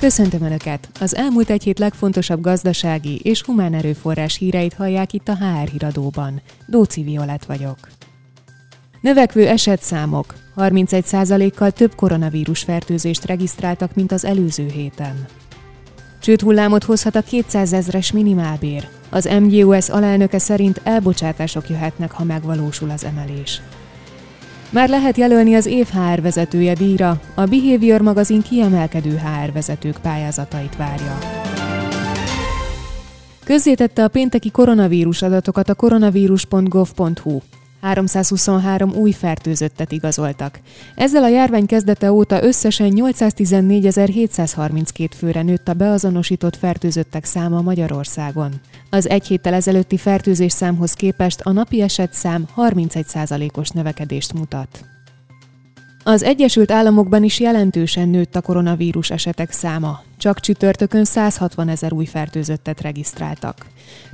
Köszöntöm Önöket! Az elmúlt egy hét legfontosabb gazdasági és humán erőforrás híreit hallják itt a HR híradóban. Dóci Violet vagyok. Növekvő esetszámok. 31%-kal több koronavírus fertőzést regisztráltak, mint az előző héten. Csőt hullámot hozhat a 200 ezres minimálbér. Az MGUS alelnöke szerint elbocsátások jöhetnek, ha megvalósul az emelés. Már lehet jelölni az év HR vezetője díjra, a Behavior magazin kiemelkedő HR vezetők pályázatait várja. Közzétette a pénteki koronavírus adatokat a koronavírus.gov.hu. 323 új fertőzöttet igazoltak. Ezzel a járvány kezdete óta összesen 814.732 főre nőtt a beazonosított fertőzöttek száma Magyarországon. Az egy héttel ezelőtti fertőzés számhoz képest a napi eset szám 31%-os növekedést mutat. Az Egyesült Államokban is jelentősen nőtt a koronavírus esetek száma. Csak csütörtökön 160 ezer új fertőzöttet regisztráltak.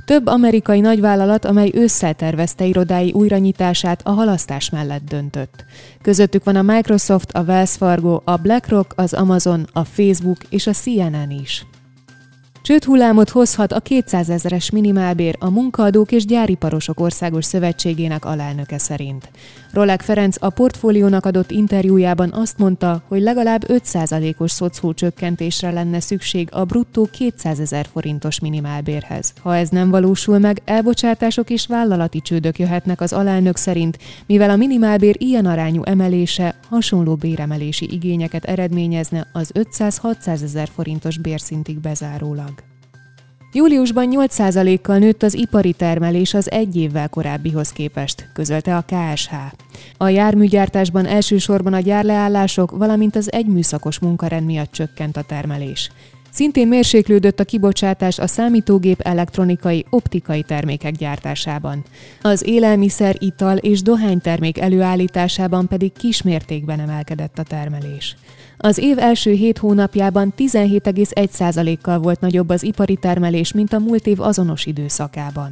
Több amerikai nagyvállalat, amely ősszel tervezte irodái újranyitását, a halasztás mellett döntött. Közöttük van a Microsoft, a Wells Fargo, a BlackRock, az Amazon, a Facebook és a CNN is. Csőt hullámot hozhat a 200 ezeres minimálbér a Munkaadók és Gyáriparosok Országos Szövetségének alelnöke szerint. Rolák Ferenc a portfóliónak adott interjújában azt mondta, hogy legalább 5%-os szocó csökkentésre lenne szükség a bruttó 200 ezer forintos minimálbérhez. Ha ez nem valósul meg, elbocsátások és vállalati csődök jöhetnek az alelnök szerint, mivel a minimálbér ilyen arányú emelése hasonló béremelési igényeket eredményezne az 500-600 ezer forintos bérszintig bezárólag. Júliusban 8%-kal nőtt az ipari termelés az egy évvel korábbihoz képest, közölte a KSH. A járműgyártásban elsősorban a gyárleállások, valamint az egyműszakos munkarend miatt csökkent a termelés. Szintén mérséklődött a kibocsátás a számítógép elektronikai, optikai termékek gyártásában. Az élelmiszer, ital és dohánytermék előállításában pedig kismértékben emelkedett a termelés. Az év első hét hónapjában 17,1%-kal volt nagyobb az ipari termelés, mint a múlt év azonos időszakában.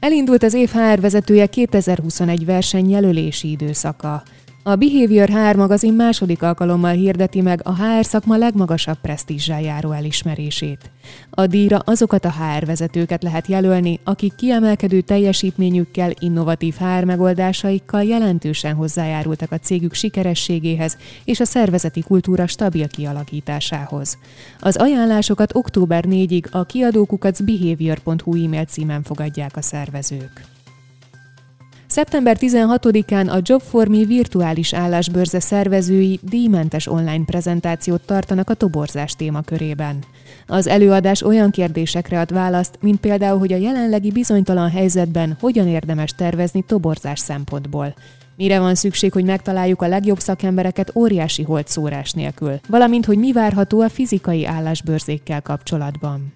Elindult az év HR vezetője 2021 verseny jelölési időszaka. A Behavior HR magazin második alkalommal hirdeti meg a HR szakma legmagasabb presztízsel járó elismerését. A díjra azokat a HR vezetőket lehet jelölni, akik kiemelkedő teljesítményükkel, innovatív HR megoldásaikkal jelentősen hozzájárultak a cégük sikerességéhez és a szervezeti kultúra stabil kialakításához. Az ajánlásokat október 4-ig a kiadókukacbehavior.hu e-mail címen fogadják a szervezők. Szeptember 16-án a Job for Me virtuális állásbörze szervezői díjmentes online prezentációt tartanak a toborzás témakörében. Az előadás olyan kérdésekre ad választ, mint például, hogy a jelenlegi bizonytalan helyzetben hogyan érdemes tervezni toborzás szempontból. Mire van szükség, hogy megtaláljuk a legjobb szakembereket óriási holtszórás nélkül, valamint, hogy mi várható a fizikai állásbőrzékkel kapcsolatban.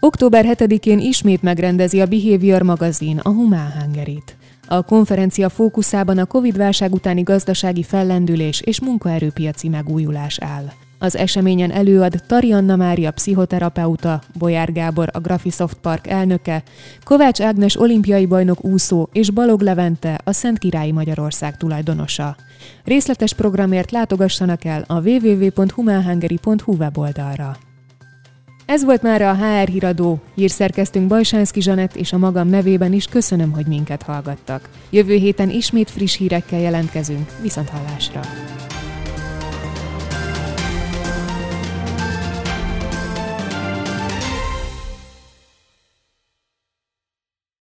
Október 7-én ismét megrendezi a Behavior magazin a Humán Hungerit. A konferencia fókuszában a Covid-válság utáni gazdasági fellendülés és munkaerőpiaci megújulás áll. Az eseményen előad Tarianna Mária pszichoterapeuta, Bolyár Gábor a Graphisoft Park elnöke, Kovács Ágnes olimpiai bajnok úszó és Balog Levente a Szent Királyi Magyarország tulajdonosa. Részletes programért látogassanak el a www.humanhungary.hu weboldalra. Ez volt már a HR híradó. Hírszerkeztünk Bajsánszki Zsanett és a magam nevében is köszönöm, hogy minket hallgattak. Jövő héten ismét friss hírekkel jelentkezünk. Viszont hallásra!